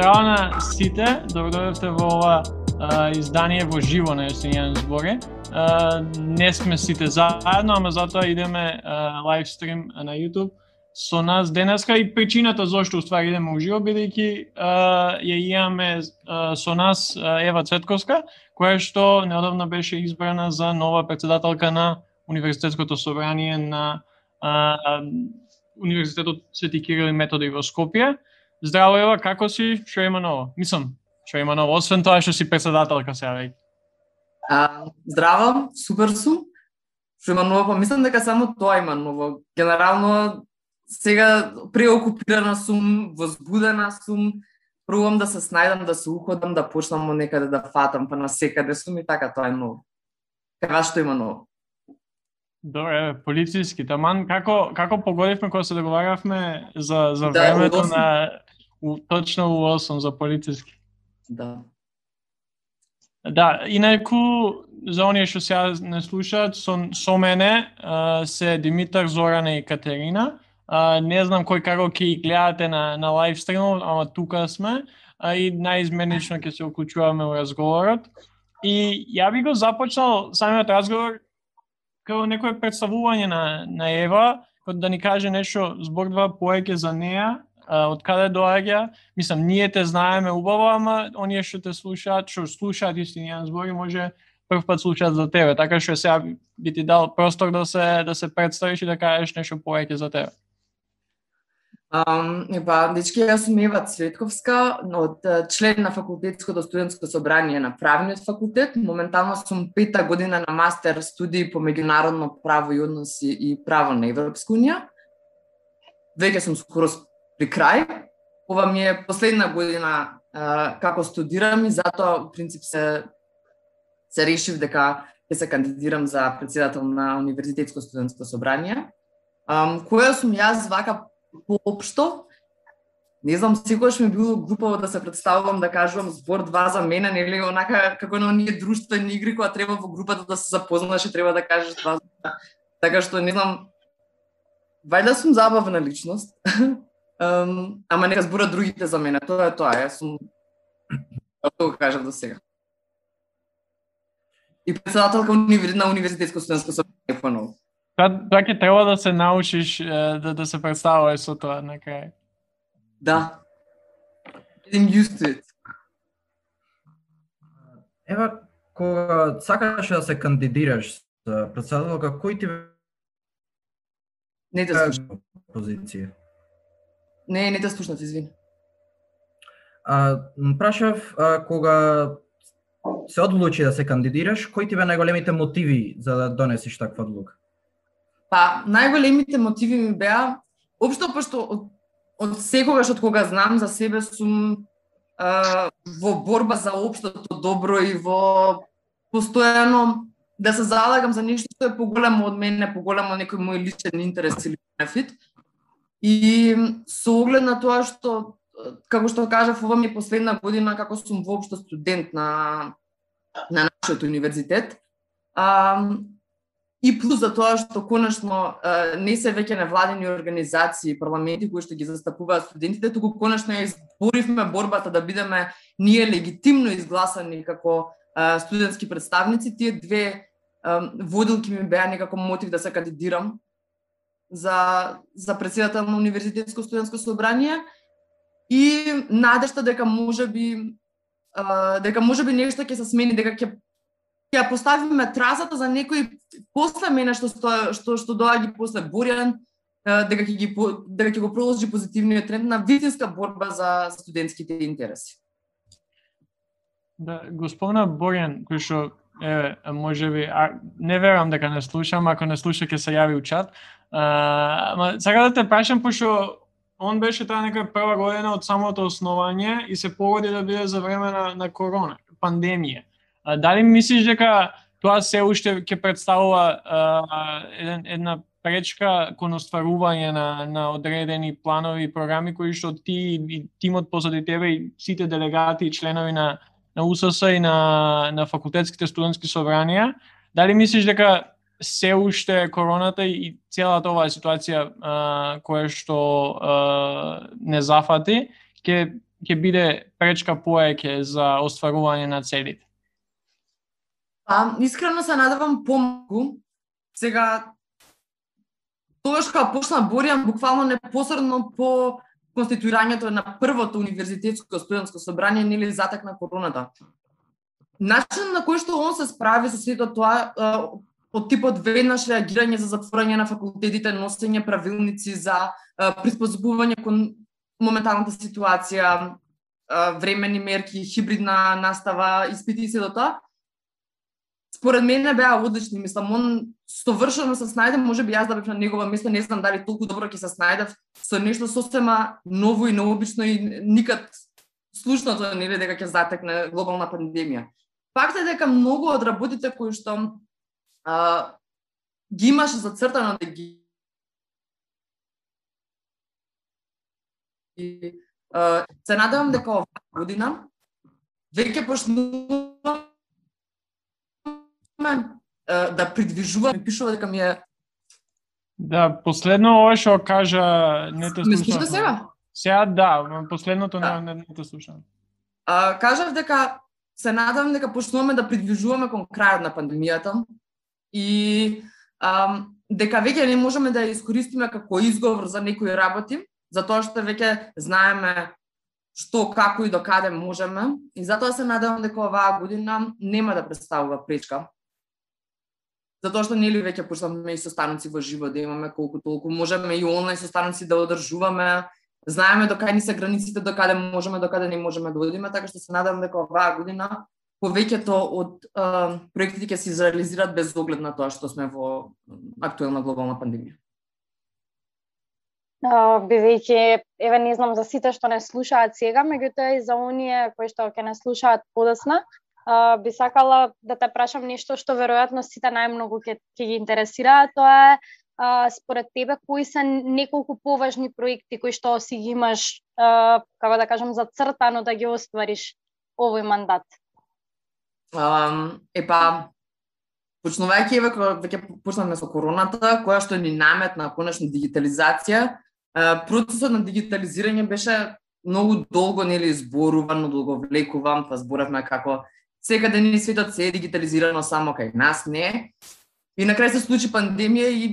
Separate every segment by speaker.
Speaker 1: Здраво на сите, добродојавте во ова а, издание во живо на Јостинијан зборе. А, не сме сите заедно, ама затоа идеме а, лайв стрим на YouTube со нас денеска и причината зошто уствари идеме уживо бидејќи ја имаме а, со нас а, Ева Цветковска, која што неодавно беше избрана за нова председателка на Универзитетското собрание на а, Универзитетот Свети Кирил и Методи во Скопје. Здраво Ева, како си? Што има ново? Мислам, што има ново, освен тоа што си председателка сега веќе.
Speaker 2: А, здраво, супер сум. Што има ново, па мислам дека само тоа има ново. Генерално сега преокупирана сум, возбудена сум, пробувам да се снајдам, да се уходам, да почнам од некаде да фатам, па на секаде сум и така тоа е ново. Кава што има ново?
Speaker 1: Добре, полициски. Таман, како, како погодивме кога се договаравме за, за
Speaker 2: Да,
Speaker 1: времето на у, точно у 8 за полициски.
Speaker 2: Да.
Speaker 1: Да, инаку за оние што сега не слушаат, со, со мене а, се Димитар, Зорана и Катерина. А, не знам кој како ќе ги гледате на, на лайв стримот, ама тука сме а, и наизменично ќе се уклучуваме во разговорот. И ја би го започнал самиот разговор како некое представување на, на Ева, како да ни каже нешто збор два поеќе за неа, од каде доаѓа. Мислам, ние те знаеме убаво, ама оние што те слушаат, што слушаат истинијан збори, може прв пат слушаат за тебе. Така што сега би ти дал простор да се да се представиш и да кажеш нешто повеќе за тебе.
Speaker 2: Um, па, дечки, јас сум Ева Цветковска, од член на факултетското студентско собрание на правниот факултет. Моментално сум пета година на мастер студии по меѓународно право и односи и право на Европска унија. Веќе сум скоро при крај. Ова ми е последна година а, како студирам и затоа в принцип се се решив дека ќе се кандидирам за председател на Универзитетско студентско собрание. Um, која сум јас вака поопшто, не знам, секогаш ми било глупаво да се представувам, да кажувам збор два за мене, нели, онака како на оние друштвени игри кога треба во групата да се запознаш и треба да кажеш два за. Така што не знам, вајда сум забавна личност. um, ама нека зборат другите за мене, тоа е тоа, јас сум тоа го кажав до сега. И председателка на универзитетско студентско собрание поново.
Speaker 1: Тоа тоа ќе треба да се научиш да да се представуваш со тоа на крај.
Speaker 2: Да. Getting used to it.
Speaker 3: Ева, кога сакаш да се кандидираш за председателка, кој ти
Speaker 2: Не те слушам.
Speaker 3: позиција?
Speaker 2: Не, не те слушнав, извини.
Speaker 3: А, прашав, а, кога се одлучи да се кандидираш, кои ти бе најголемите мотиви за да донесеш таква одлука?
Speaker 2: Па, најголемите мотиви ми беа, општо пошто од, од секогаш од кога знам за себе сум а, во борба за општото добро и во постојано да се залагам за нешто што е поголемо од мене, поголемо од некој мој личен интерес или бенефит. И со оглед на тоа што како што кажав, ова ми е последна година како сум воопшто студент на на нашиот универзитет. А, И плюс за тоа што конечно не се веќе невладени организации, парламенти кои што ги застапуваат студентите, туку конечно ја изборивме борбата да бидеме ние легитимно изгласани како студентски представници. Тие две водилки ми беа некако мотив да се кандидирам за за председател на универзитетско студентско собрание и надежта дека може би дека може би нешто ќе се смени, дека ќе ќе ја поставиме тразата за некои после мене што што што, што доаѓа после Бурјан, дека ќе ги дека ќе го продолжи позитивниот тренд на вистинска борба за студентските интереси.
Speaker 1: Да, го спомна Борјан, кој што е, може би, а, не верам дека не слушам, ако не слуша ќе се јави у чат. А, ама сакам да те прашам, пошто он беше таа нека прва година од самото основање и се погоди да биде за време на, на корона, пандемија. А, дали мислиш дека тоа се уште ќе представува а, еден, една пречка кон остварување на, на одредени планови и програми кои што ти и тимот позади тебе и сите делегати и членови на на УСС и на на факултетските студентски собранија, дали мислиш дека се уште короната и целата оваа ситуација а, која што а, не зафати, ќе ќе биде пречка поеќе за остварување на целите?
Speaker 2: Па, искрено се надевам помогу. Сега, тогаш кога почна борјам, буквално непосредно по конституирањето на првото универзитетско студентско собрание, нели затекна короната. Начин на кој што он се справи со сето тоа, од типот веднаш реагирање за затворање на факултетите, носење правилници за приспособување кон моменталната ситуација, времени мерки, хибридна настава, испити и се до тоа, според мене беа одлични, мислам, он совршено се снајде, може би јас да бев на негова место, не знам дали толку добро ќе се снајдев со нешто сосема ново и необично и никад слушното нели дека ќе затекне глобална пандемија. Факт е дека многу од работите кои што а, ги имаше зацртано да ги а, се надевам дека оваа година веќе почнувам да придвижува, ми пишува дека ми е
Speaker 1: Да, последно ова што кажа не те слушам.
Speaker 2: слушате сега?
Speaker 1: Сега да, последното да. не, не, не те слушам.
Speaker 2: А, кажав дека се надам дека почнуваме да придвижуваме кон крајот на пандемијата и ам, дека веќе не можеме да ја искористиме како изговор за некои работи, затоа што веќе знаеме што, како и до каде можеме. И затоа се надевам дека оваа година нема да представува пречка затоа што нели веќе почнавме и состаноци во живо да имаме колку толку можеме и онлайн состаноци да одржуваме знаеме до кај ни се границите до каде можеме до каде не можеме да одиме така што се надевам дека оваа година повеќето од а, проектите ќе се изреализираат без оглед на тоа што сме во актуелна глобална пандемија.
Speaker 4: Uh, бидејќи, еве не знам за сите што не слушаат сега, меѓутоа и за оние кои што ќе не слушаат подосна, а, би сакала да те прашам нешто што веројатно сите најмногу ќе ќе ги интересира, тоа е а, според тебе кои се неколку поважни проекти кои што си ги имаш а, како да кажам зацртано да ги оствариш овој мандат?
Speaker 2: Um, епа, почнувајќи еве кога веќе почнавме со короната, која што ни наметна конечно дигитализација, процесот на дигитализирање беше многу долго нели изборувано долго влекуван, па зборавме како секаде ни светот се е дигитализирано само кај нас не. И на крај се случи пандемија и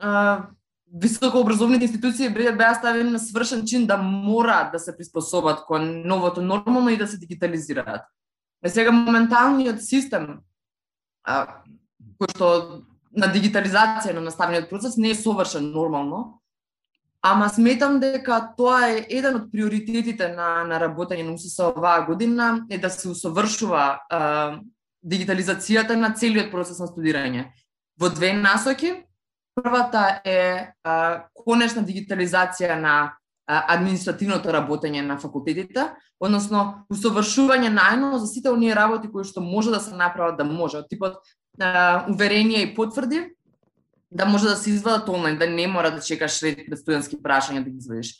Speaker 2: а, високообразовните институции беа ставени на свршен чин да мора да се приспособат кон новото нормално и да се дигитализираат. Е сега моменталниот систем а, кој што на дигитализација на наставниот процес не е совршен нормално, Ама сметам дека тоа е еден од приоритетите на, на работење на УСС оваа година, е да се усовршува а, дигитализацијата на целиот процес на студирање. Во две насоки. Првата е а, конечна дигитализација на административното работење на факултетите, односно усовршување најно за сите оние работи кои што може да се направат да може, типот а, уверение и потврди, да може да се извадат онлайн, да не мора да чекаш ред пред студентски прашања да ги извадиш.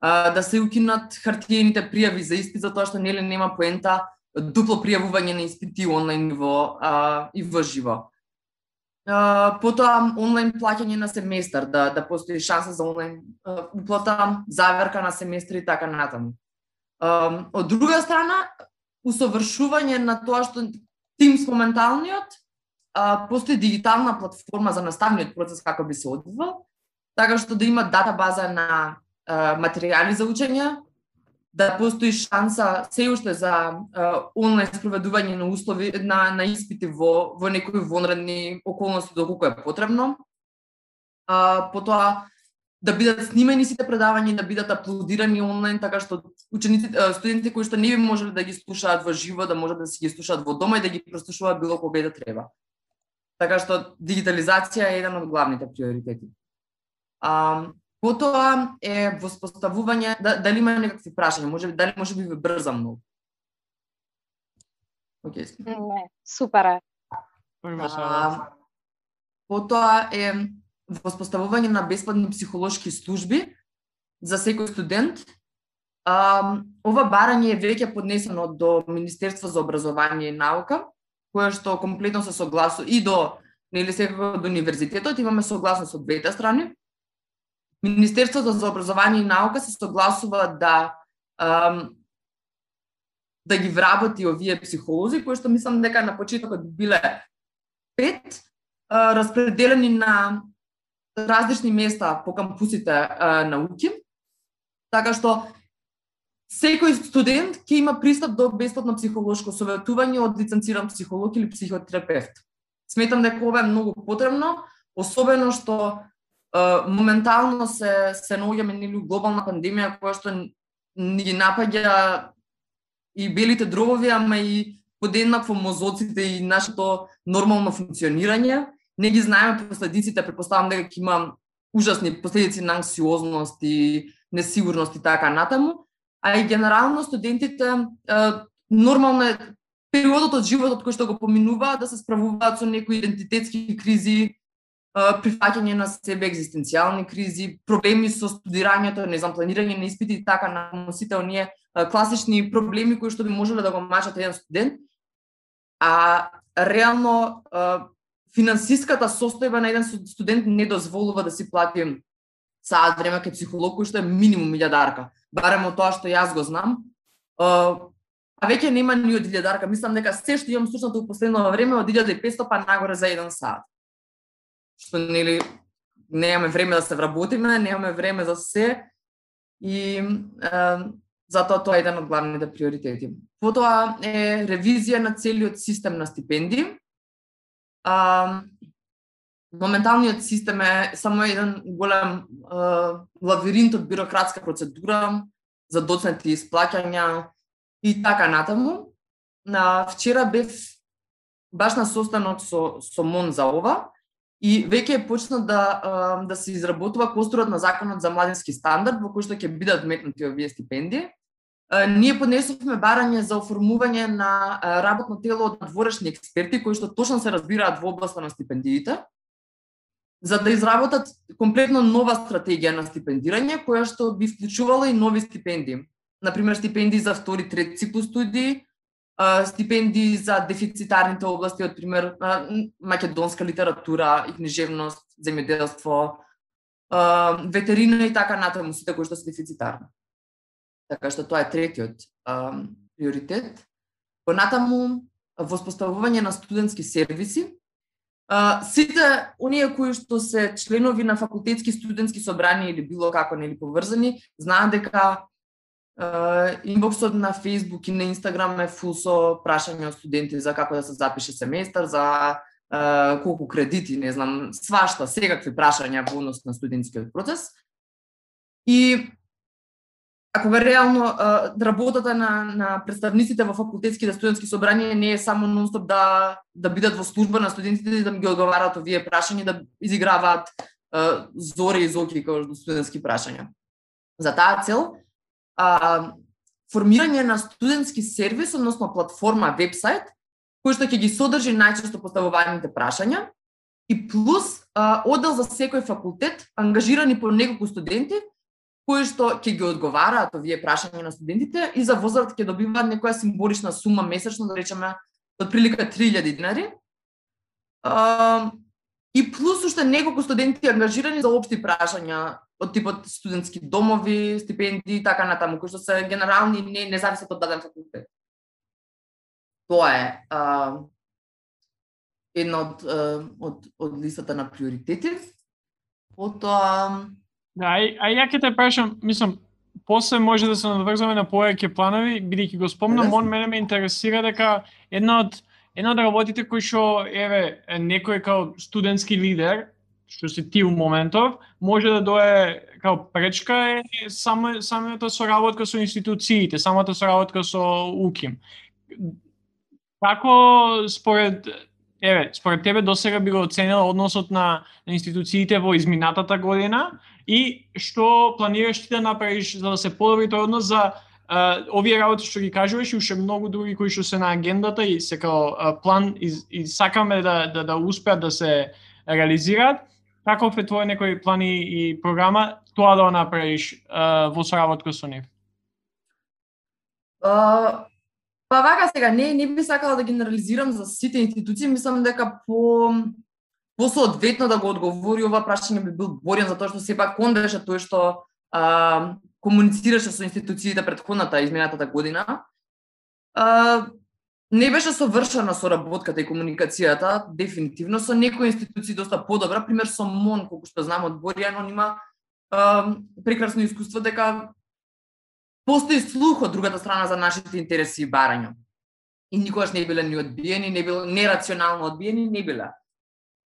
Speaker 2: А, да се укинат хартиените пријави за испит, затоа што нели нема поента дупло пријавување на испити онлайн во а, и во живо. Потоа онлайн плаќање на семестар, да да постои шанса за онлайн уплата, заверка на семестар и така натаму. А, од друга страна, усовршување на тоа што тим моменталниот постои дигитална платформа за наставниот процес како би се одвивал, така што да има датабаза на материјали за учење, да постои шанса се уште за а, онлайн спроведување на услови на на испити во во некои вонредни околности доколку е потребно. А, потоа да бидат снимени сите предавања да бидат аплодирани онлайн така што учениците студентите кои што не би можеле да ги слушаат во живо да можат да си ги слушаат во дома и да ги прослушуваат било кога и да треба. Така што дигитализација е еден од главните приоритети. А, потоа е воспоставување, да, дали има некакви прашања, може дали може би ви брзам многу.
Speaker 4: Океј. Okay. Не, супер е.
Speaker 1: А,
Speaker 2: потоа е воспоставување на бесплатни психолошки служби за секој студент. А, ова барање е веќе поднесено до Министерство за образование и наука која што комплетно се согласу и до нели секако до универзитетот имаме согласност од двете страни. Министерството за образование и наука се согласува да ам, да ги вработи овие психолози, кои што мислам дека на почетокот биле пет, распределени на различни места по кампусите на УКИМ, така што секој студент ќе има пристап до бесплатно психолошко советување од лиценциран психолог или психотерапевт. Сметам дека ова е многу потребно, особено што моментално се се наоѓаме нели глобална пандемија која што ни ги напаѓа и белите дробови, ама и подеднакво мозоците и нашето нормално функционирање. Не ги знаеме последиците, предпоставам дека ќе има ужасни последици на анксиозност и несигурност и така натаму а и генерално студентите нормално е периодот од животот кој што го поминуваат да се справуваат со некои идентитетски кризи, прифаќање на себе, екзистенцијални кризи, проблеми со студирањето, не знам, планирање на испити и така на сите оние класични проблеми кои што би можеле да го мачат еден студент. А реално финансиската состојба на еден студент не дозволува да си плати саат време кај психолог кој што е минимум илјадарка барем од тоа што јас го знам. А веќе нема ни од илјадарка, мислам дека се што имам слушнато во последно време од 1500 па нагоре за еден саат. Што нели немаме време да се вработиме, немаме време за се и е, затоа тоа е еден од главните приоритети. Потоа е ревизија на целиот систем на стипендии. А, моменталниот систем е само еден голем е, лавиринт од бирократска процедура за доцнати исплаќања и така натаму. На вчера бев баш на состанок со со МОН за ова и веќе е почна да да се изработува костурот на законот за младински стандард во кој што ќе бидат вметнати овие стипендии. Ние поднесовме барање за оформување на работно тело од дворешни експерти кои што точно се разбираат во областа на стипендиите за да изработат комплетно нова стратегија на стипендирање, која што би вклучувала и нови стипендии. Например, стипендии за втори, трет циклус студии, стипендии за дефицитарните области, од пример македонска литература и книжевност, земјоделство, ветерина и така натаму, сите кои што се дефицитарни. Така што тоа е третиот приоритет. Понатаму, воспоставување на студентски сервиси, сите оние кои што се членови на факултетски студентски собрани или било како нели поврзани, знаат дека инбоксот на Facebook и на Instagram е фул со прашања од студенти за како да се запише семестар, за uh, колку кредити, не знам, свашта, секакви прашања во однос на студентскиот процес. И ако кога реално а, работата на, на представниците во факултетските студентски собранија не е само нонстоп да да бидат во служба на студентите и да ги одговараат овие прашања да изиграваат зори и зоки како студентски прашања. За таа цел а, формирање на студентски сервис, односно платформа, вебсайт, кој што ќе ги содржи најчесто поставуваните прашања и плюс а, оддел за секој факултет, ангажирани по неколку студенти, кои што ќе ги одговараат овие прашања на студентите и за возраст ќе добиваат некоја символична сума месечно, да речеме, од прилика 3000 динари. А, и плюс уште неколку студенти ангажирани за општи прашања од типот студентски домови, стипендии и така натаму, кои што се генерални не, не зависат од даден факултет. Тоа е а, една од, од, од листата на приоритети. Потоа
Speaker 1: Да, ај, ај ја ќе те прашам, мислам, после може да се надврзаме на повеќе планови, бидејќи го спомнам, он мене ме интересира дека една од една од работите кои што еве некој као студентски лидер, што си ти у моментов, може да дое као пречка е само самата соработка со институциите, самата соработка со УКИМ. Како според еве, според тебе досега би го оценила односот на, на институциите во изминатата година и што планираш ти да направиш за да се подобри тој однос за овие работи што ги кажуваш и уште многу други кои што се на агендата и се као план и, и сакаме да, да, да успеат да се реализираат. Каков е твој некој план и, и програма тоа да го направиш а, во соработка со нив?
Speaker 2: Uh, Па вака сега, не, не би сакала да генерализирам за сите институции, мислам дека по посоодветно да го одговори ова прашање би бил Борјан, затоа што сепак он беше тој што а, комуницираше со институциите предходната изминатата година. А, не беше совршена соработката и комуникацијата, дефинитивно со некои институции доста подобра, пример со МОН, колку што знам од Боријан, он има а, прекрасно искуство дека постои слух од другата страна за нашите интереси и барања. И никогаш не биле ни одбиени, не биле нерационално одбиени, не биле.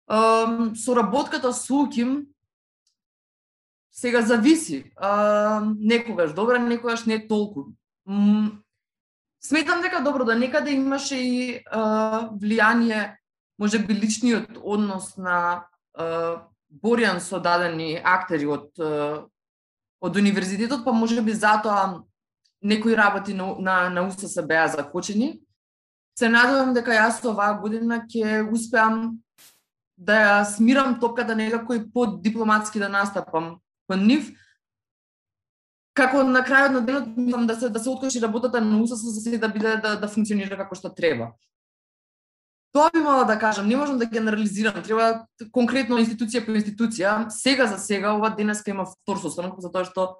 Speaker 2: Um, соработката со УКИМ сега зависи. А, некогаш добра, некогаш не толку. М, сметам дека добро да некаде имаше и а, влијание, може би личниот однос на а, Боријан со дадени актери од од универзитетот, па може би затоа некои работи на, на, на УСС беа закочени. Се надевам дека јас оваа година ќе успеам да ја смирам топката некако и под дипломатски да настапам кон нив. Како на крајот на денот мислам да се да се откажи работата на УСС за се да биде да, да функционира како што треба. Тоа би мала да кажам, не можам да генерализирам, треба конкретно институција по институција. Сега за сега ова денеска има втор состанок затоа што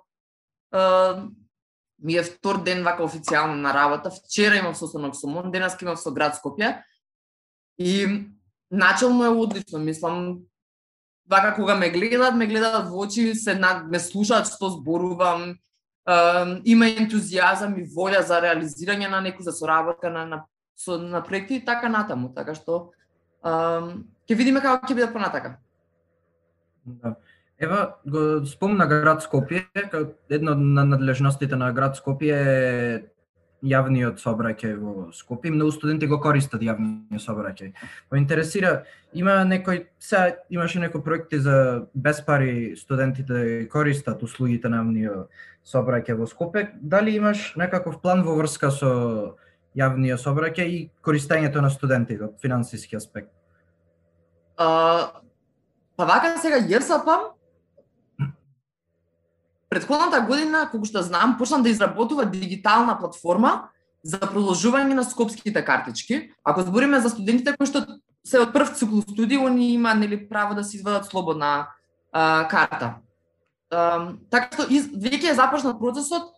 Speaker 2: ми е втор ден вака официјално на работа. Вчера имав состанок со МОН, денеска имав со град Скопје. И начално е одлично, мислам, вака кога ме гледаат, ме гледаат во очи, се на, ме слушаат што зборувам, е, има ентузијазам и волја за реализирање на некој за соработка на, на, со, на проекти и така натаму, така што ќе видиме како ќе биде понатака.
Speaker 3: Да. Ева, го спомна град Скопје, една од надлежностите на град Скопје е јавниот сообраќај во Скопје. Многу студенти го користат јавниот сообраќај. Ме интересира, има некој, се имаше некои проекти за без пари студентите да користат услугите на јавниот сообраќај во Скопје. Дали имаш некаков план во врска со јавниот сообраќај и користењето на студентите од финансиски аспект?
Speaker 2: А, па вака сега ЈРСАП Предходната година, колку што знам, почна да изработува дигитална платформа за продолжување на скопските картички. Ако збориме за студентите кои што се од прв цикл студии, они има нели право да се извадат слободна а, карта. А, така што из, веќе е започнат процесот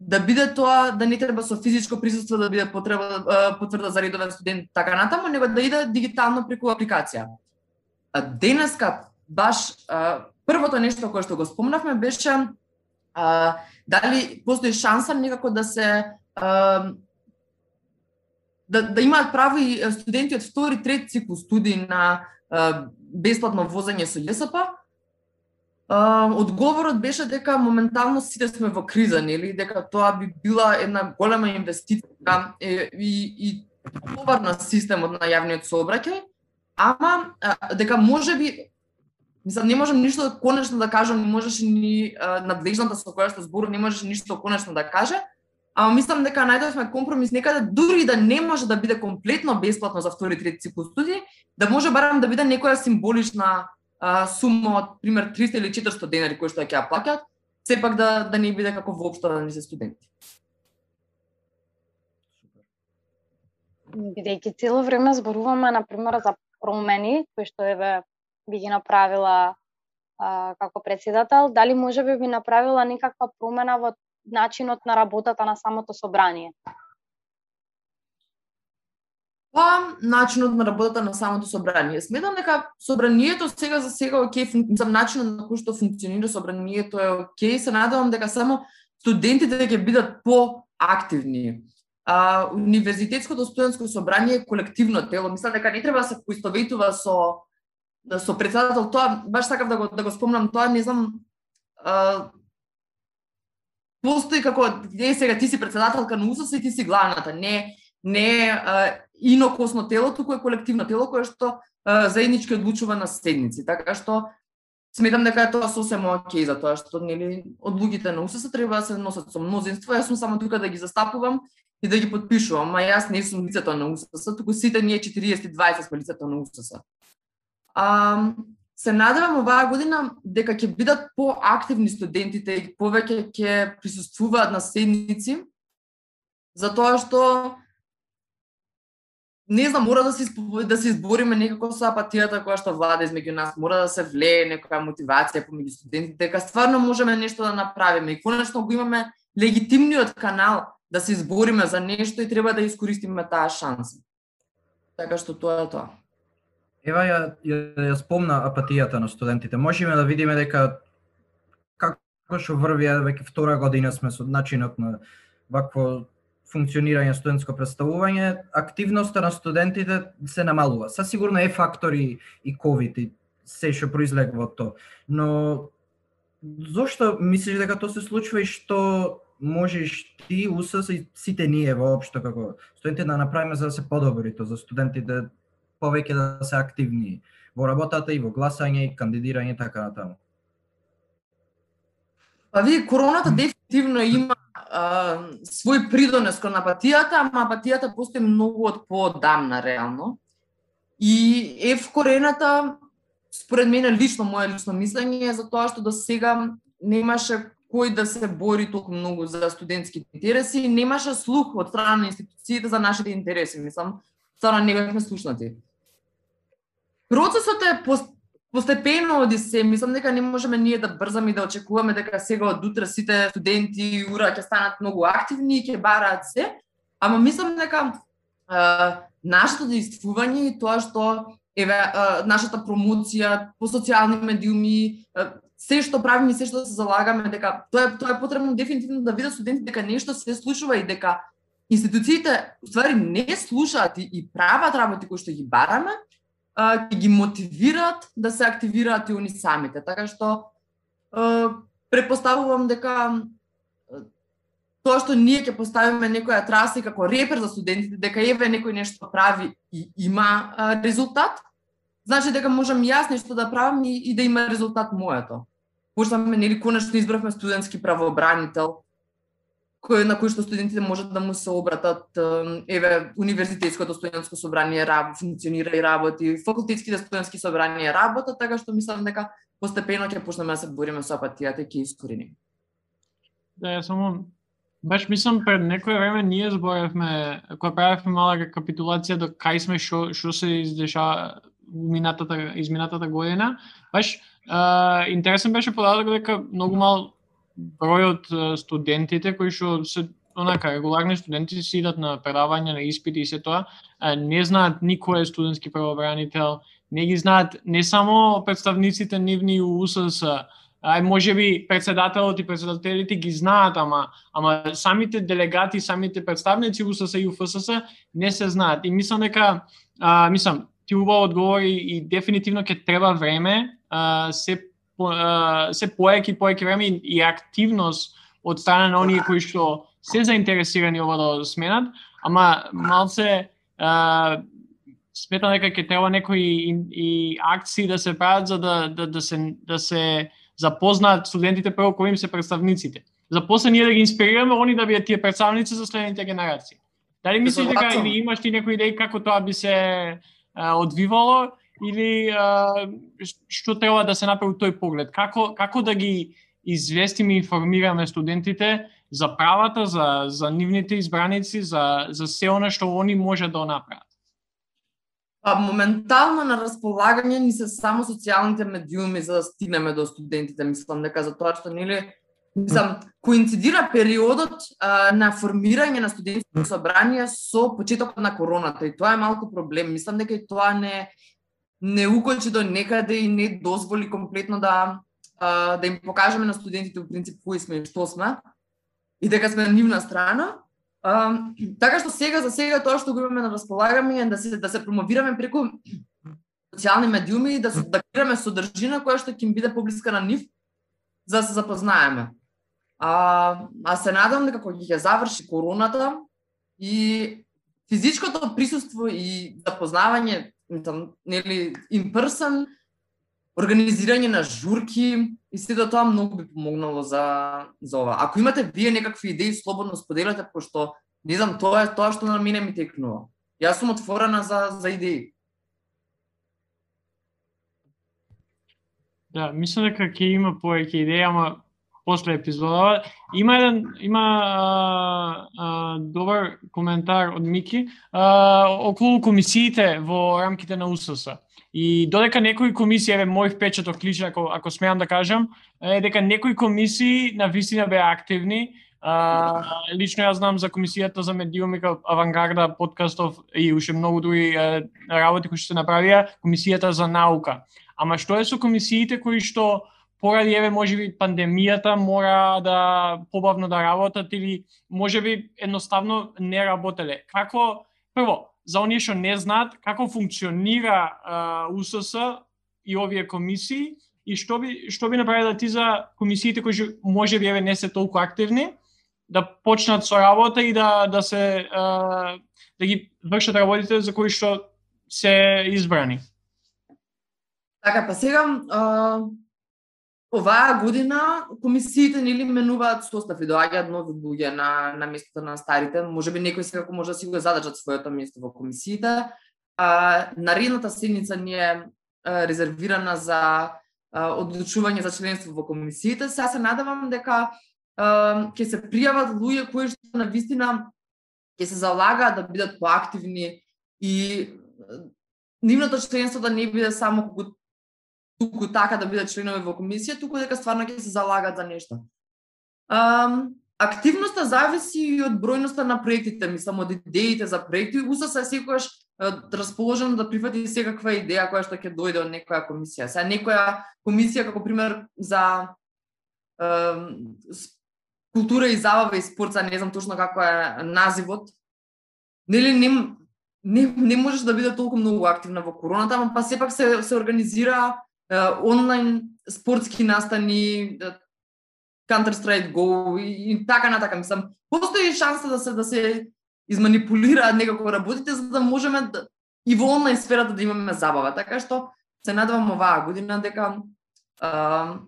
Speaker 2: да биде тоа да не треба со физичко присуство да биде потреба потврда за редовен студент така натаму, него да иде дигитално преку апликација. А, денеска баш а, првото нешто кое што го спомнавме беше а, дали постои шанса некако да се а, да, да имаат право и студенти од втори, трет цикл студии на а, бесплатно возење со ЈСП. одговорот беше дека моментално сите сме во криза, нели, дека тоа би била една голема инвестиција и, и, и товар на системот на јавниот сообраќај, ама дека може би Мислам, не можам ништо конечно да кажам, не можеше ни надлежната со која што збору, не можеше ништо конечно да каже, ама мислам дека најдовме компромис некаде дури да не може да биде комплетно бесплатно за втори трети циклус студии, да може барам да биде некоја символична а, сума од пример 300 или 400 денари кои што ќе ја плаќаат, сепак да да не биде како воопшто да не се студенти.
Speaker 4: Бидејќи цело време зборуваме на пример за промени кои што еве би ги направила а, како председател, дали може би би направила некаква промена во начинот на работата на самото собрание?
Speaker 2: Па, начинот на работата на самото собрание. Сметам дека собранието сега за сега окей, за начинот на кој што функционира собранието е окей, се надевам дека само студентите ќе бидат поактивни. А, универзитетското студентско собрание е колективно тело. Мислам дека не треба да се поистоветува со Да, со председател тоа баш сакав да го да го спомнам тоа не знам а, постои како не сега ти си председателка на УСС и ти си главната не не а, инокосно тело туку е колективно тело кое што а, заеднички одлучува на седници така што сметам дека тоа сосема окей за тоа што нели одлугите на УСС треба да се носат со мнозинство јас сум само тука да ги застапувам и да ги подпишувам, а јас не сум лицето на УСС, туку сите ние 40-20 сме лицето на УСС. А, се надевам оваа година дека ќе бидат поактивни студентите и повеќе ќе присуствуваат на седници, затоа што не знам, мора да се да се избориме некако со апатијата која што влада измеѓу нас, мора да се влее некоја мотивација помеѓу студентите дека стварно можеме нешто да направиме и конечно го имаме легитимниот канал да се избориме за нешто и треба да искористиме таа шанса. Така што тоа е тоа.
Speaker 3: Ева ја, ја, ја спомна апатијата на студентите. Можеме да видиме дека како што врви веќе втора година сме со начинот на вакво функционирање студентско представување, активноста на студентите се намалува. Са сигурно е фактори и ковид и се што произлегува од тоа. Но зошто мислиш дека тоа се случува и што можеш ти, УСС и сите ние воопшто како студенти да направиме за да се подобри тоа за студентите повеќе да се активни во работата и во гласање и кандидирање така натаму.
Speaker 2: Па ви короната дефинитивно има а, свој придонес кон апатијата, ама апатијата постои многу од поодамна реално. И е вкорената според мене лично мое лично мислење е за тоа што до сега немаше кој да се бори толку многу за студентските интереси немаше слух од страна на институциите за нашите интереси. Мислам, стварно не бевме слушнати. Процесот е постепено оди се, мислам дека не можеме ние да брзаме и да очекуваме дека сега од утре сите студенти ура ќе станат многу активни и ќе бараат се, ама мислам дека а, нашето действување и тоа што еве нашата промоција по социјални медиуми, се што правиме, се што се залагаме дека тоа е тоа е потребно дефинитивно да видат студентите дека нешто се случува и дека институциите ствари не слушаат и, и прават работи кои што ги бараме, ќе ги мотивираат да се активираат и они самите. Така што препоставувам дека тоа што ние ќе поставиме некоја траса како репер за студентите, дека еве некој нешто прави и има а, резултат, значи дека можам јас нешто да правам и, и да има резултат моето. Пошто нели конечно избравме студентски правообранител, кој на кој што студентите можат да му се обратат, еве универзитетското студентско собрание раб, функционира и работи, факултетските студентски собранија работат, така што мислам дека постепено ќе почнеме да се бориме со апатијата и ќе искореним.
Speaker 1: Да, ја само Баш мислам пред некој време ние зборевме, кога правевме мала рекапитулација до кај сме што што се издеша минатата изминатата година. Баш а, интересен беше податок дека многу мал бројот студентите кои што се онака регуларни студенти си идат на предавања, на испити и се тоа, не знаат никој е студентски правобранител, не ги знаат не само представниците нивни у УСС, ај може би председателот и председателите ги знаат, ама ама самите делегати, самите представници УСС и УФСС не се знаат. И мислам дека а, мислам ти убаво одговори и дефинитивно ќе треба време, а, се се поеки поеки време и, активност од страна на оние кои што се заинтересирани ова да сменат, ама малце а, сметам дека ќе треба некои и, и акции да се прават за да, да, да се да се запознаат студентите прво кои им се представниците. За после ние да ги инспирираме они да бидат тие представници за следните генерации. Дали мислиш дека или имаш ти некои идеи како тоа би се а, одвивало или а, што треба да се направи тој поглед? Како како да ги известиме и информираме студентите за правата, за за нивните избраници, за за се она што они може да направат?
Speaker 2: Па, моментално на располагање ни се само социјалните медиуми за да стигнеме до студентите. Мислам дека за тоа што нели мислам коинцидира периодот а, на формирање на студентско собрание со почетокот на короната и тоа е малку проблем. Мислам дека и тоа не не укочи до некаде и не дозволи комплетно да а, да им покажеме на студентите во принцип кои сме и што сме и дека сме на нивна страна А, така што сега за сега тоа што го имаме на располагање е да се да се промовираме преку социјални медиуми и да се да креираме содржина која што ќе им биде поблиска на нив за да се запознаеме. А, а се надам дека кога ќе заврши короната и физичкото присуство и запознавање, мислам, нели, in person, организирање на журки и се да тоа многу би помогнало за за ова. Ако имате вие некакви идеи, слободно споделете пошто не знам, тоа е тоа што на мене ми текнува. Јас сум отворена за за идеи.
Speaker 1: Да, мислам дека ќе има повеќе идеи, ама после епизода. Има еден има а, а, добар коментар од Мики а, околу комисиите во рамките на УСС. И додека некои комисии, еве мој впечаток лично ако ако смеам да кажам, е дека некои комисии на вистина беа активни, А, лично јас знам за комисијата за медиумика Авангарда подкастов и уште многу други а, работи кои што се направија, комисијата за наука. Ама што е со комисиите кои што поради еве можеби пандемијата мора да побавно да работат или можеби едноставно не работеле. Како прво за оние што не знаат како функционира а, УСС и овие комисии и што би што би направиле ти за комисиите кои можеби еве не се толку активни да почнат со работа и да да се а, да ги вршат работите за кои што се избрани.
Speaker 2: Така, па сега, а, оваа година комисиите нели менуваат состав и доаѓаат нови луѓе на на местото на старите. Можеби некои секако може да си го задржат своето место во комисиите. А, наредната седница ни е а, резервирана за а, одлучување за членство во комисиите. Сега се надевам дека ќе се пријават луѓе кои што на вистина ќе се залагаат да бидат поактивни и нивното членство да не биде само како туку така да бидат членови во комисија, туку дека стварно ќе се залагат за нешто. Um, активноста зависи и од бројноста на проектите, мислам од идеите за проекти. УСС е секогаш расположено да прифати секаква идеја која што ќе дојде од некоја комисија. Сега некоја комисија како пример за култура и забава и спорт, не знам точно како е називот, нели не, не, не можеш да биде толку многу активна во короната, ама па сепак се, се организира онлайн спортски настани, Counter Strike Go и, и така натака, мислам, постои шанса да се да се изманипулираат некако работите за да можеме да, и во онлайн сферата да имаме забава. Така што се надевам оваа година дека а,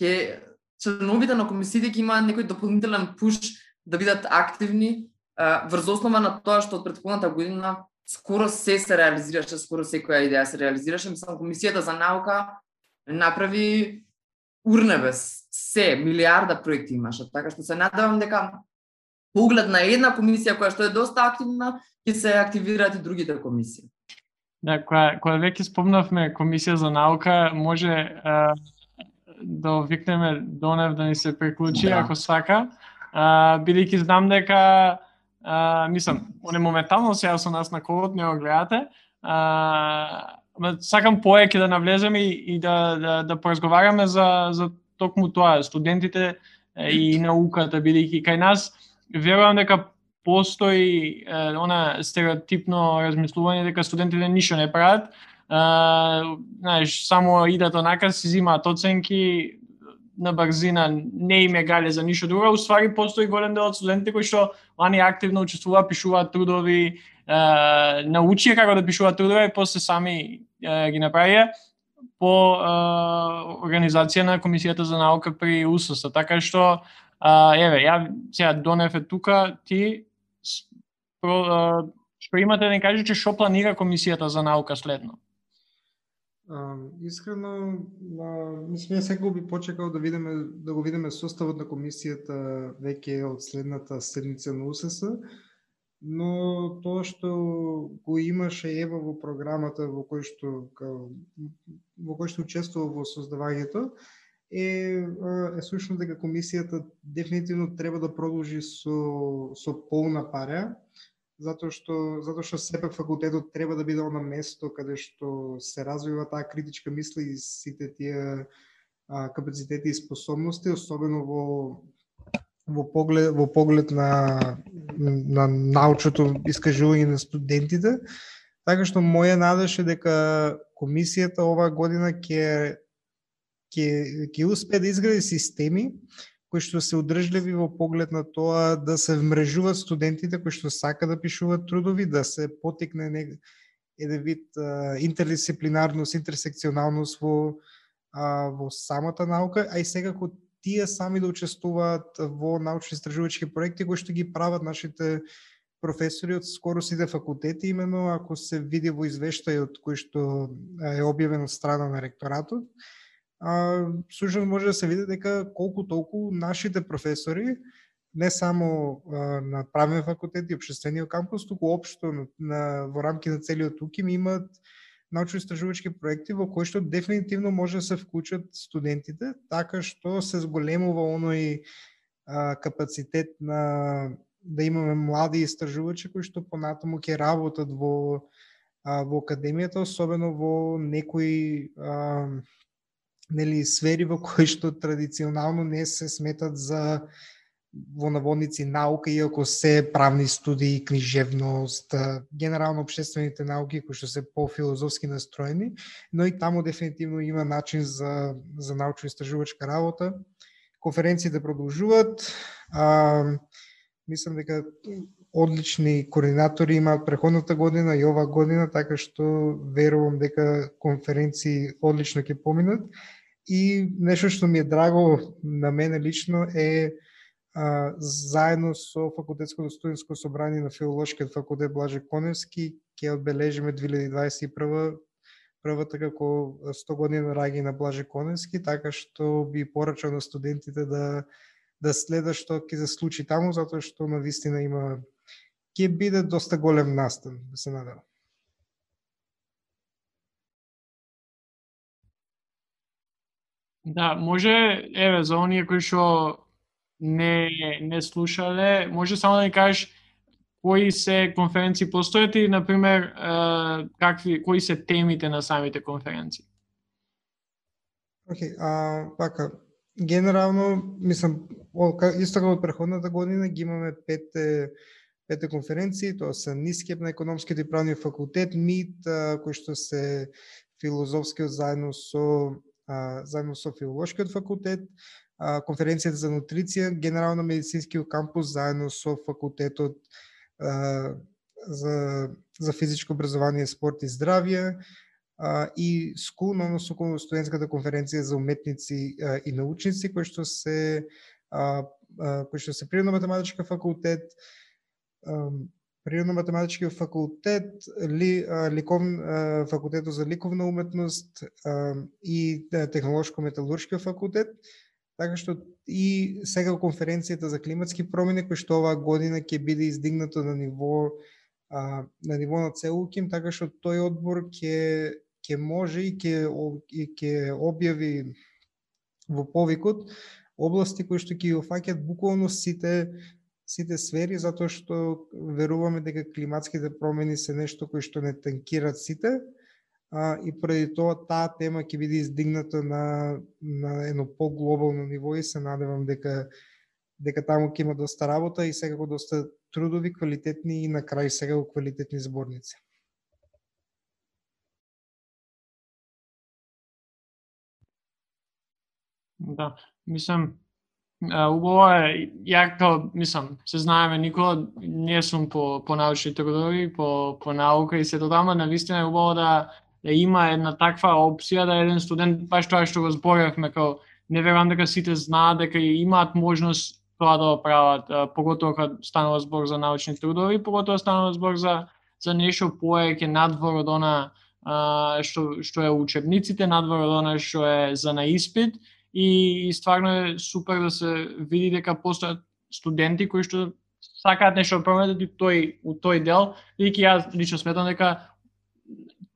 Speaker 2: ќе членовите на комисиите ќе имаат некој дополнителен пуш да бидат активни врз основа на тоа што од претходната година скоро се се реализираше, скоро секоја идеја се реализираше. Мислам, Комисијата за наука направи урнебес, се, милиарда проекти имаше. Така што се надевам дека поглед на една комисија која што е доста активна, ќе се активираат и другите комисии.
Speaker 1: Да, која, која веќе спомнавме комисија за наука, може да викнеме Донев да ни се приклучи да. ако сака. А, бидејќи знам дека а, мислам, оне моментално сега со нас на колот, не го гледате. А, сакам поеќе да навлеземе и, и да, да, да поразговараме за, за токму тоа, студентите и науката, бидејќи кај нас верувам дека постои е, она стереотипно размислување дека студентите ништо не прават, знаеш, само идат онака, си зимаат оценки, на брзина не им е гале за ништо друго, уствари постои голем дел од студентите кои што они активно учествуваат, пишуваат трудови, е, научија како да пишуваат трудови и после сами е, ги направија по е, организација на Комисијата за наука при УСС. Така што, е, еве, ја сега донев е тука, ти про, е, што имате да ни кажете што планира Комисијата за наука следно?
Speaker 5: Искрено, а, мислам, секој би почекал да видиме да го видиме составот на комисијата веќе од следната седница на УСС, но тоа што го имаше ева во програмата во кој што во кој што учествува во создавањето е е слушно дека комисијата дефинитивно треба да продолжи со со полна пара затоа што затоа што сепак факултетот треба да биде на место каде што се развива таа критичка мисла и сите тие а, капацитети и способности, особено во во поглед во поглед на на научното искажување на студентите. Така што моја надеж е дека комисијата оваа година ќе ќе ќе успее да изгради системи кои што се одржливи во поглед на тоа да се вмрежуваат студентите кои што сака да пишуваат трудови, да се потекне еден вид а, интердисциплинарност, интерсекционалност во а, во самата наука, а и секако тие сами да учествуваат во научно-истражувачки проекти кои што ги прават нашите професори од скоро сите факултети, именно ако се види во извештајот кој што е објавен од страна на ректоратот, а, сушно може да се види дека колку толку нашите професори не само а, на правен факултет и обществениот кампус, туку општо на, на, во рамки на целиот УКИМ имаат научно-истражувачки проекти во кои што дефинитивно може да се вклучат студентите, така што се зголемува оној а, капацитет на да имаме млади истражувачи кои што понатаму ќе работат во а, во академијата, особено во некои а, нели сфери во кои што традиционално не се сметат за во наводници наука, иако се правни студии, книжевност, генерално обществените науки кои што се по-филозофски настроени, но и таму дефинитивно има начин за, за научно-истражувачка работа. Конференциите продолжуваат. А, мислам дека одлични координатори имаат преходната година и оваа година, така што верувам дека конференции одлично ќе поминат. И нешто што ми е драго на мене лично е а, заедно со факултетското студентско собрание на филолошкиот факултет Блаже Коневски ќе одбележиме 2021 првата како 100 година Раги на Блаже Коневски, така што би порачал на студентите да да следат што ќе се случи таму затоа што на вистина има ќе биде доста голем настан, да се надевам.
Speaker 1: Да, може, еве, за оние кои што не не слушале, може само да ни кажеш кои се конференции постојат и например какви кои се темите на самите конференции.
Speaker 5: Океј, okay, а пака генерално мислам исто како од преходната година ги имаме пет пете конференции, тоа се НИСКЕП на економските и правни факултет, МИД, кој што се филозофски заедно со заедно со филолошкиот факултет, конференцијата за нутриција, генерално медицинскиот кампус заедно со факултетот за, за физичко образование, спорт и здравје, и СКУЛ, односно студентската конференција за уметници и научници, кој што се кој што се природно математичка факултет, природно-математички факултет, ли, ликов, факултетот за ликовна уметност и технолошко-металуршки факултет, така што и сега конференцијата за климатски промени кој што оваа година ќе биде издигнато на ниво на ниво на целуким, така што тој одбор ќе ќе може и ќе и ќе објави во повикот области кои што ќе офаќаат буквално сите сите сфери затоа што веруваме дека климатските промени се нешто кои што не танкираат сите, а, и преди тоа таа тема ќе биде издигната на, на едно поглобално ниво и се надевам дека дека таму ќе има доста работа и секако доста трудови, квалитетни и на крај секако квалитетни зборници.
Speaker 1: Да, мислам, убаво е, ја како, мислам, се знаеме, никога не сум по, по научни трудови, по, по наука и се додама, на вистина е убаво да да има една таква опција да еден студент баш тоа што го зборевме како не верувам дека сите знаат дека имаат можност тоа да го прават, поготоа кога станува збор за научни трудови, поготоа станува збор за за нешто поеќе надвор од она а, што што е учебниците, надвор од она што е за на испит и, и стварно е супер да се види дека постојат студенти кои што сакаат нешто да променат и тој у тој дел, бидејќи јас лично сметам дека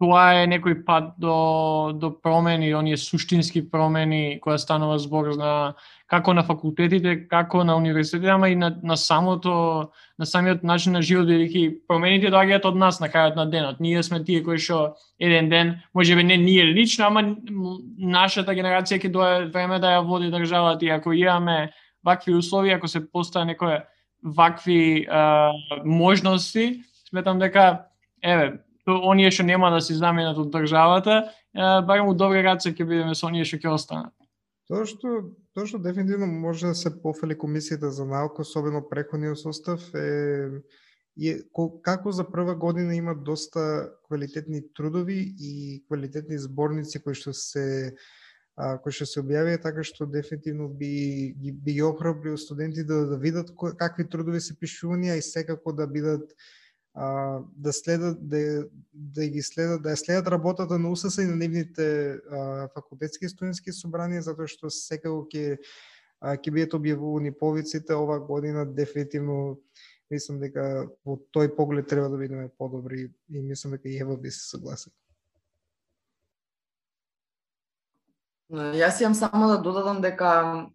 Speaker 1: тоа е некој пат до, до промени, оние суштински промени, која станува збор на како на факултетите, како на универзитетите, ама и на, на самото, на самиот начин на живот, бидејќи промените доаѓаат од нас на крајот на денот. Ние сме тие кои што еден ден, можеби не ние лично, ама нашата генерација ќе дое време да ја води државата и ако имаме вакви услови, ако се постае некои вакви а, можности, сметам дека еве оние што нема да се заменат од државата, барем у добра раце ќе бидеме со оние што ќе останат.
Speaker 5: Тоа што тоа што дефинитивно може да се пофали комисијата за наука, особено преходниот состав е е како за прва година има доста квалитетни трудови и квалитетни зборници кои што се а, кои што се објавија, така што дефинитивно би би, ги охрабрил студенти да, да видат какви трудови се пишувани, а и секако да бидат а, да следат да, да ги следат да ја следат работата на УСС и на нивните а, факултетски студентски собрани затоа што секако ќе ќе бидат објавувани повиците ова година дефинитивно мислам дека во тој поглед треба да бидеме подобри и мислам дека и Ева би се согласил.
Speaker 2: Јас имам само да додадам дека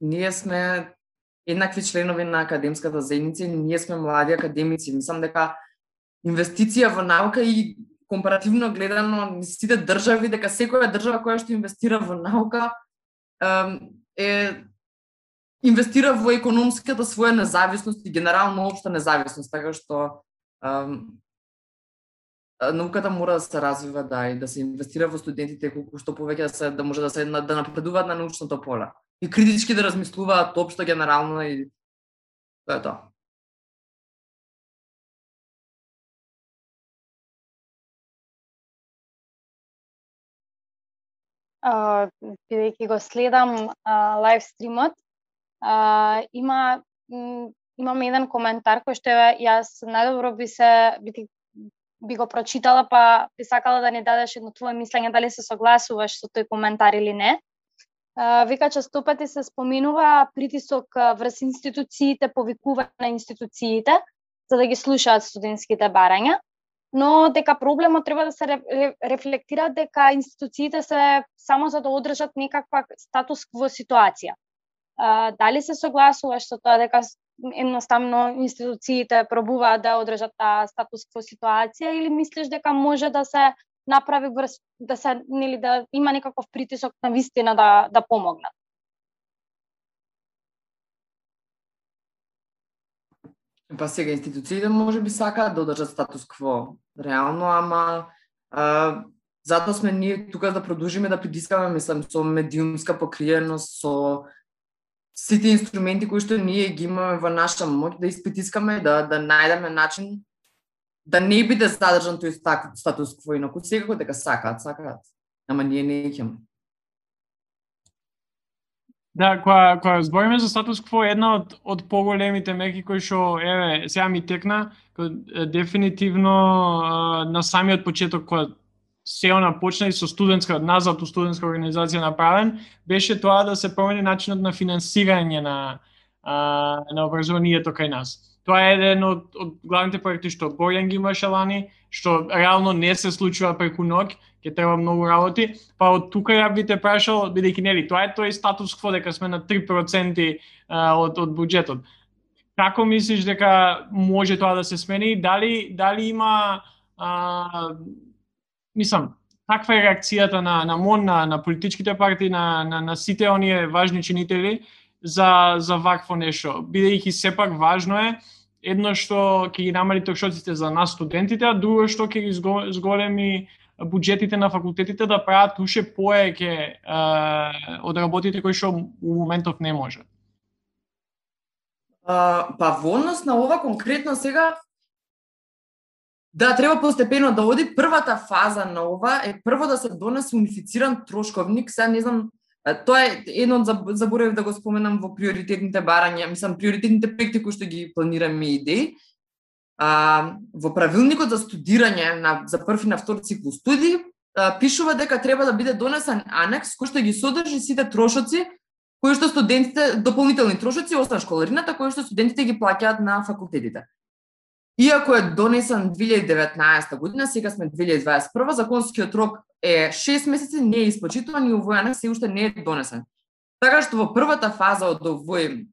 Speaker 2: ние сме еднакви членови на академската заедница и ние сме млади академици. Мислам дека инвестиција во наука и компаративно гледано сите држави, дека секоја држава која што инвестира во наука е инвестира во економската своја независност и генерално општа независност, така што науката мора да се развива да и да се инвестира во студентите колку што повеќе да се да може да се да напредуваат на научното поле и критички да размислуваат општо генерално и тоа е тоа.
Speaker 4: бидејќи го следам лайв стримот, има имам еден коментар кој што јас најдобро би се би, би го прочитала, па би сакала да ни дадеш едно твое мислење дали се согласуваш со тој коментар или не. Вика често пати се споменува притисок врз институциите, повикување на институциите за да ги слушаат студентските барања, но дека проблемот треба да се рефлектира дека институциите се само за да одржат некаква статус кво ситуација. Дали се согласуваш со тоа дека едноставно институциите пробуваат да одржат таа статус кво ситуација или мислиш дека може да се направи врз да се нели да има некаков притисок на вистина да да помогнат?
Speaker 2: Па сега институциите може би сакаат да одржат статус кво, реално, ама а, затоа сме ние тука да продолжиме да притискаме, мислам, со медиумска покриеност, со сите инструменти кои што ние ги имаме во наша моќ да испитискаме, да да најдеме начин да не биде задржан тој статус кво, инаку секако дека сакаат, сакаат. Ама ние не ќе.
Speaker 1: Да, кога кога збориме за статус кво, една од од поголемите меки кои што еве сега ми текна, дефинитивно на самиот почеток кога се она почна и со студентска, назад у студентска организација направен, беше тоа да се промени начинот на финансирање на, а, на образованието кај нас. Тоа е еден од, од главните проекти што Бојан ги имаше лани, што реално не се случува преку ноќ, ќе треба многу работи, па од тука ја би те прашал, бидејќи нели, тоа е тој статус кво дека сме на 3% од, од буџетот. Како мислиш дека може тоа да се смени? Дали, дали има а, мислам, каква е реакцијата на на МОН, на, на политичките партии, на, на, на сите оние важни чинители за за вакво нешто, бидејќи сепак важно е едно што ќе ги намали токшоците за нас студентите, а друго што ќе ги зголеми буџетите на факултетите да прават уште поеќе од работите кои што у моментов не може.
Speaker 2: А, па во однос на ова конкретно сега Да, треба постепено да оди. Првата фаза на ова е прво да се донесе унифициран трошковник. Сега не знам, тоа е едно од заборавив да го споменам во приоритетните барања, мислам приоритетните проекти кои што ги планираме идеи. А, во правилникот за студирање на за први на втор циклус студии а, пишува дека треба да биде донесен анекс кој што ги содржи сите трошоци кои што студентите дополнителни трошоци освен школарината кои што студентите ги плаќаат на факултетите. Иако е донесен 2019 година, сега сме 2021, законскиот рок е 6 месеци, не е испочитуван и овој анекс се уште не е донесен. Така што во првата фаза од овој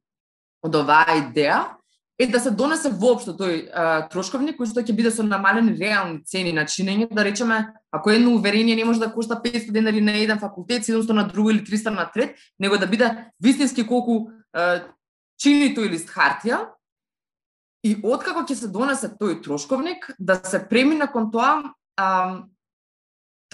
Speaker 2: од оваа идеја е да се донесе воопшто тој а, трошковник кој што ќе биде со намалени реални цени на чинење, да речеме, ако едно уверение не може да кошта 500 денари на еден факултет, 700 на друго или 300 на трет, него да биде вистински колку а, чини тој лист хартија, И откако ќе се донесе тој трошковник, да се премине кон тоа, а,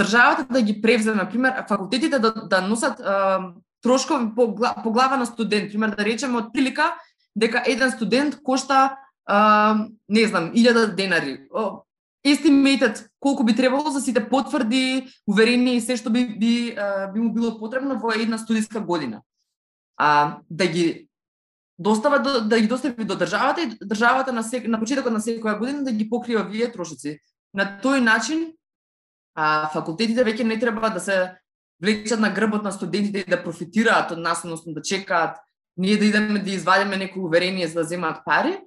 Speaker 2: државата да ги превземе, на пример, факултетите да, да носат а, трошкови по, по глава на студент, пример да речеме од прилика дека еден студент кошта а, не знам, 1000 денари. Естимейтед колку би требало за сите потврди, уверени и се што би, би, би му било потребно во една студиска година. А, да ги достава до, да ги достави до државата и државата на сек, на почетокот на секоја година да ги покрива вие трошоци. На тој начин а, факултетите веќе не треба да се влечат на грбот на студентите и да профитираат од нас, односно да чекаат ние да идеме да извадиме некој уверение за да земат пари,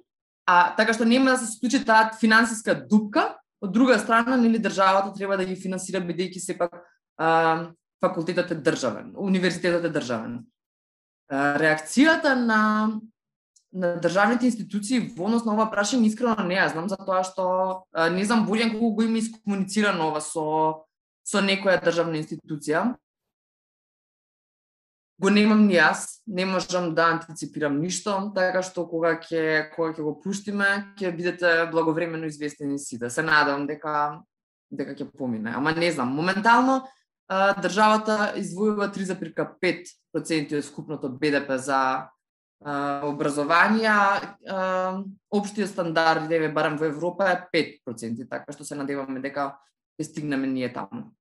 Speaker 2: а така што нема да се случи таа финансиска дупка, од друга страна нели државата треба да ги финансира бидејќи сепак а, факултетот е државен, универзитетот е државен реакцијата на на државните институции во однос на ова прашање искрено не ја знам затоа што не знам Борјан колку го има искомуницирано ова со со некоја државна институција. Го немам ни јас, не можам да антиципирам ништо, така што кога ќе кога ќе го пуштиме, ќе бидете благовремено известени сите. Се надевам дека дека ќе помине. Ама не знам, моментално државата издвојува 3,5% од скупното БДП за образование, општиот стандард, еве барем во Европа е 5%, така што се надеваме дека ќе стигнеме ние таму.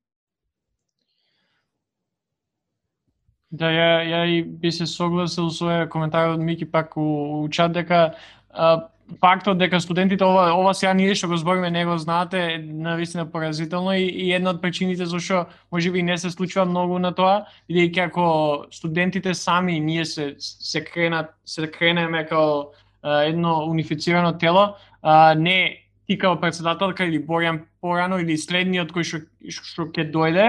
Speaker 1: Да, ја, ја и би се согласил со коментарот од Мики пак у, у чат дека а, фактот дека студентите ова ова сега ние што го збориме не го знаате на вистина поразително и, и една од причините зашто можеби не се случува многу на тоа бидејќи ако студентите сами ние се се кренат се кренеме како а, едно унифицирано тело а, не ти како председателка или Боријан порано или следниот кој што што ќе дојде,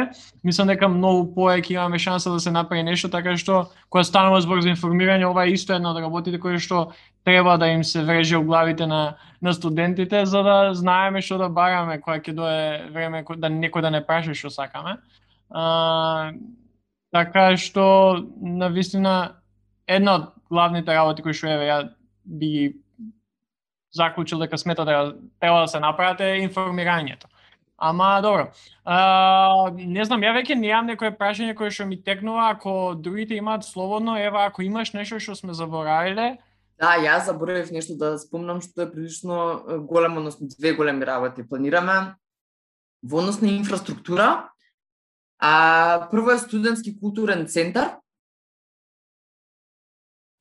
Speaker 1: мислам дека многу поеќе имаме шанса да се направи нешто така што кога станува збор за информирање, ова е исто една од работите кои што треба да им се вреже у главите на, на студентите, за да знаеме што да бараме кога ќе дое време да некој да не праша што сакаме. А, така што, на вистина, една од главните работи кои што еве ја би ги заклучил дека смета да треба да се направат е информирањето. Ама добро. А, не знам, ја веќе неам некое прашање кое што ми текнува, ако другите имаат слободно, ева ако имаш нешто што сме заборавиле,
Speaker 2: Да, јас заборавив нешто да спомнам што е прилично големо, односно две големи работи планираме во однос на инфраструктура. А прво е студентски културен центар.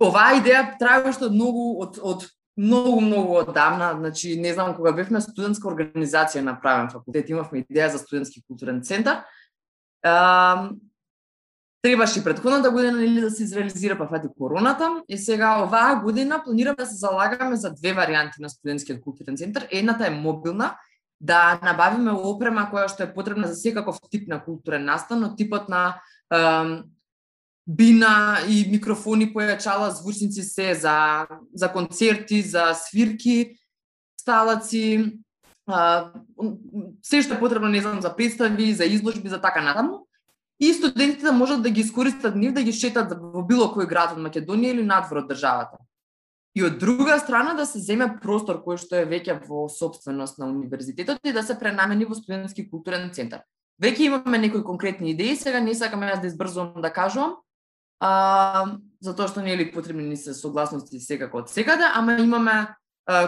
Speaker 2: Оваа идеја требаше од многу од од многу многу одамна, значи не знам кога бевме студентска организација на правен факултет, имавме идеја за студентски културен центар требаше предходната година нели да се изреализира па фати короната и сега оваа година планираме да се залагаме за две варијанти на студентскиот културен центар. Едната е мобилна, да набавиме опрема која што е потребна за секаков тип на културен настан, но типот на ем, бина и микрофони, појачала, звучници се за за концерти, за свирки, сталаци, а, се што е потребно, не знам, за представи, за изложби, за така натаму и студентите да можат да ги искористат нив да ги шетат во било кој град од Македонија или надвор од државата. И од друга страна да се земе простор кој што е веќе во собственост на универзитетот и да се пренамени во студентски културен центар. Веќе имаме некои конкретни идеи, сега не сакам јас да избрзувам да кажувам, а, затоа што не е ли потребни ни се согласности секако од секаде, ама имаме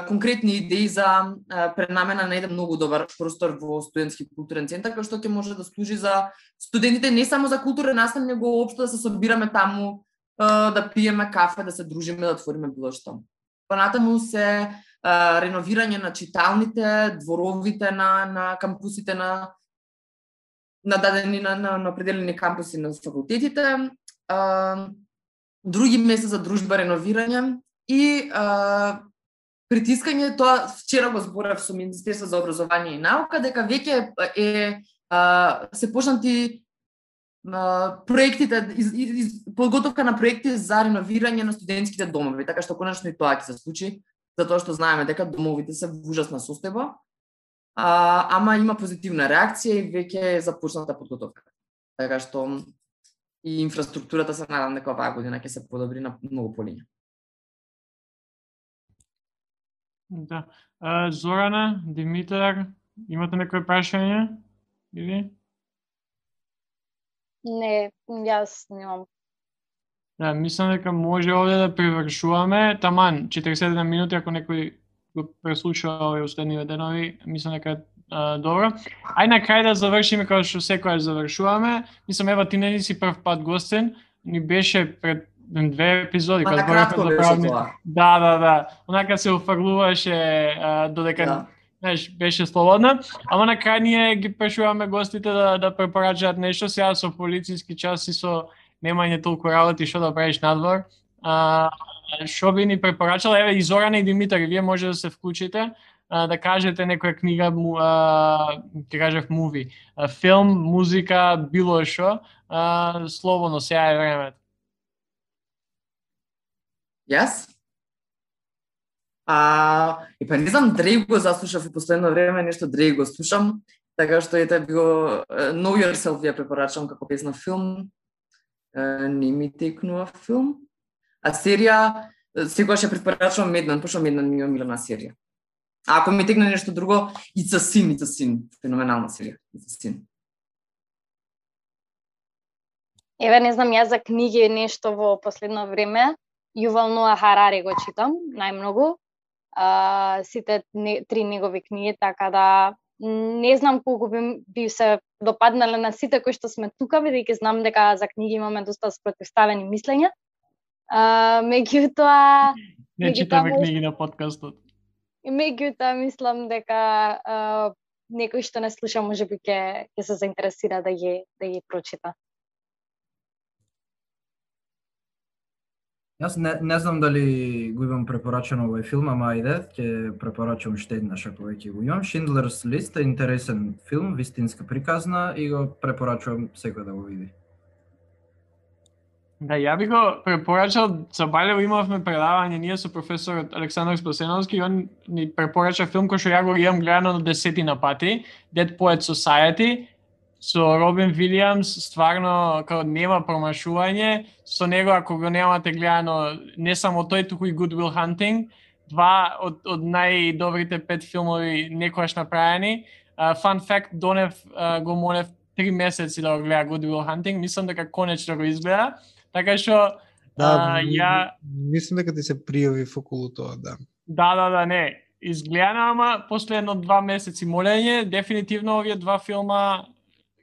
Speaker 2: конкретни идеи за пренамена на еден многу добар простор во студентски културен центар кој што ќе може да служи за студентите не само за културен настан, него општо да се собираме таму, да пиеме кафе, да се дружиме, да отвориме било што. Понатаму се реновирање на читалните, дворовите на на кампусите на на дадени на, на, на определени кампуси на факултетите, други места за дружба реновирање и притискање тоа вчера го зборав со Министерство за образование и наука дека веќе е а, се почнати а, проектите из, из, подготовка на проекти за реновирање на студентските домови, така што конечно и тоа ќе се случи, затоа што знаеме дека домовите се во ужасна состојба. А, ама има позитивна реакција и веќе е започната подготовка. Така што и инфраструктурата се надам дека оваа година ќе се подобри на многу полиња.
Speaker 1: Да. А, Зорана, Димитар, имате некој прашање? Или?
Speaker 4: Не, јас немам.
Speaker 1: Да, мислам дека може овде да привршуваме. Таман, 47 минути, ако некој го преслуша овие устедни денови, мислам дека а, добро. Ај на крај да завршиме како што секојаш завршуваме. Мислам, ева ти не си прв пат гостен, ни беше пред две епизоди
Speaker 2: кога зборевме за правни.
Speaker 1: Да, да, да. Онака се офрлуваше додека да. знаеш, беше слободна, ама на крај ние ги прашуваме гостите да да препорачаат нешто сега со полициски час и со немање толку работи што да правиш надвор. А, што би ни препорачал, еве и Зорана и Димитар, вие може да се вклучите а, да кажете некоја книга, му, а, ќе кажев муви, а, филм, музика, било што, слободно сега е времето.
Speaker 2: Јас? А, и па не знам, Дрейк го заслушав и последно време, нешто Дрейк го слушам, така што ете го Know Yourself ја препорачам како песна филм. Не ми текнува филм. А серија, секогаш ја препорачувам Меднан, пошто Меднан ми е омилена серија. А ако ми текне нешто друго, It's a Sin, It's a Sin, феноменална серија, It's a Sin.
Speaker 4: Еве, не знам, јас за книги нешто во последно време, Јувал Ноа Харари го читам најмногу. А, сите не, три негови книги, така да не знам колку би, би се допаднале на сите кои што сме тука, бидејќи знам дека за книги имаме доста спротивставени мислења. А, меѓутоа...
Speaker 1: Не читаме книги на подкастот.
Speaker 4: Меѓутоа мислам дека а, некој што не слуша можеби ќе ќе се заинтересира да ги да ги прочита.
Speaker 3: Јас не, не знам дали го имам препорачено овој филм, ама ајде, ќе препорачам уште еднаш ако веќе го имам. Шиндлерс лист е интересен филм, вистинска приказна и го препорачувам секој да го види.
Speaker 1: Да, ја би го препорачал, со Балево имавме предавање ние со професорот Александар Спасеновски и он ни препорача филм кој што ја го имам гледано на десетина пати, Dead Poet Society, со Робин Вилиамс стварно како нема промашување, со него ако го немате гледано не само тој туку и Good Will Hunting, два од, од најдобрите пет филмови некојаш направени. Uh, fun fact, Донев uh, го молев три месеци да го гледа Good Will Hunting, мислам дека конечно го изгледа, така што
Speaker 5: Да,
Speaker 1: uh, ја
Speaker 5: мислам дека ти се пријави околу тоа, да.
Speaker 1: Да, да, да, не. Изгледана, ама после едно два месеци молење, дефинитивно овие два филма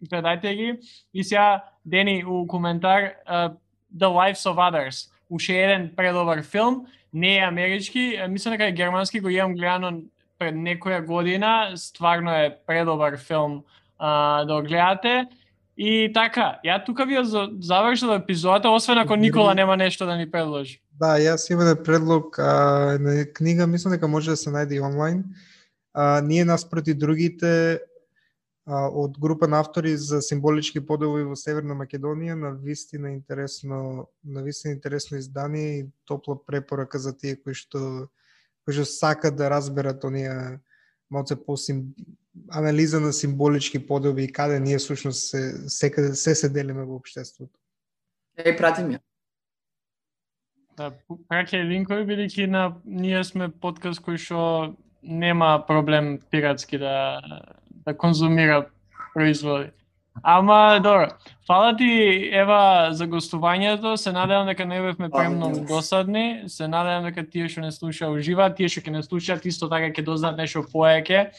Speaker 1: гледајте ги. И сега, Дени, у коментар, uh, The Lives of Others, уште еден предобар филм, не е амерички, мислам дека е германски, го имам гледано пред некоја година, стварно е предобар филм uh, да го гледате. И така, ја тука ви ја завршил епизодата, освен ако Никола нема нешто да ни предложи.
Speaker 5: Да, јас имам еден предлог а, на книга, мислам дека може да се најде онлайн. А, ние наспроти другите а, од група на автори за символички подови во Северна Македонија на вистина интересно на вистина интересно издание и топла препорака за тие кои што кои што сакат да разберат оние малце по сим, анализа на символички подоби и каде ние всушност се секаде се се делиме во општеството.
Speaker 2: Е, пратим ја.
Speaker 1: Да, праќај линкови, бидејќи на ние сме подкаст кој што нема проблем пиратски да да конзумира производи. Ама, добро. Фала ти, Ева, за гостувањето. Се надевам дека не бевме премногу досадни. Се надевам дека тие што не слуша уживаат, тие што ќе не слушаат исто така ќе дознаат нешто поеќе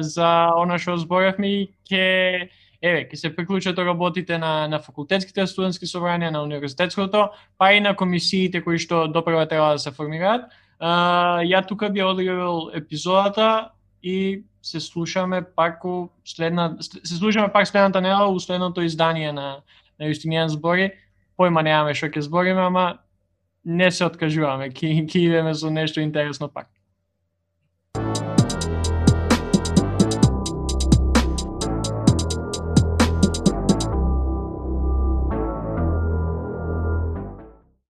Speaker 1: за она што зборевме и ќе еве, ќе се приклучат работите на на факултетските студентски собрања, на универзитетското, па и на комисиите кои што допрва треба да се формираат. ја тука би одиграл епизодата и се слушаме пак у следна се слушаме пак следната недела у следното издание на на Јустинијан збори. Појма немаме што ќе збориме, ама не се откажуваме. Ќе идеме со нешто интересно пак.